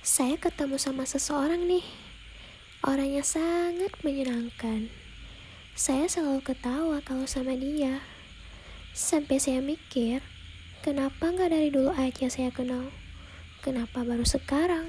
Saya ketemu sama seseorang nih. Orangnya sangat menyenangkan. Saya selalu ketawa kalau sama dia. Sampai saya mikir, kenapa nggak dari dulu aja saya kenal? Kenapa baru sekarang?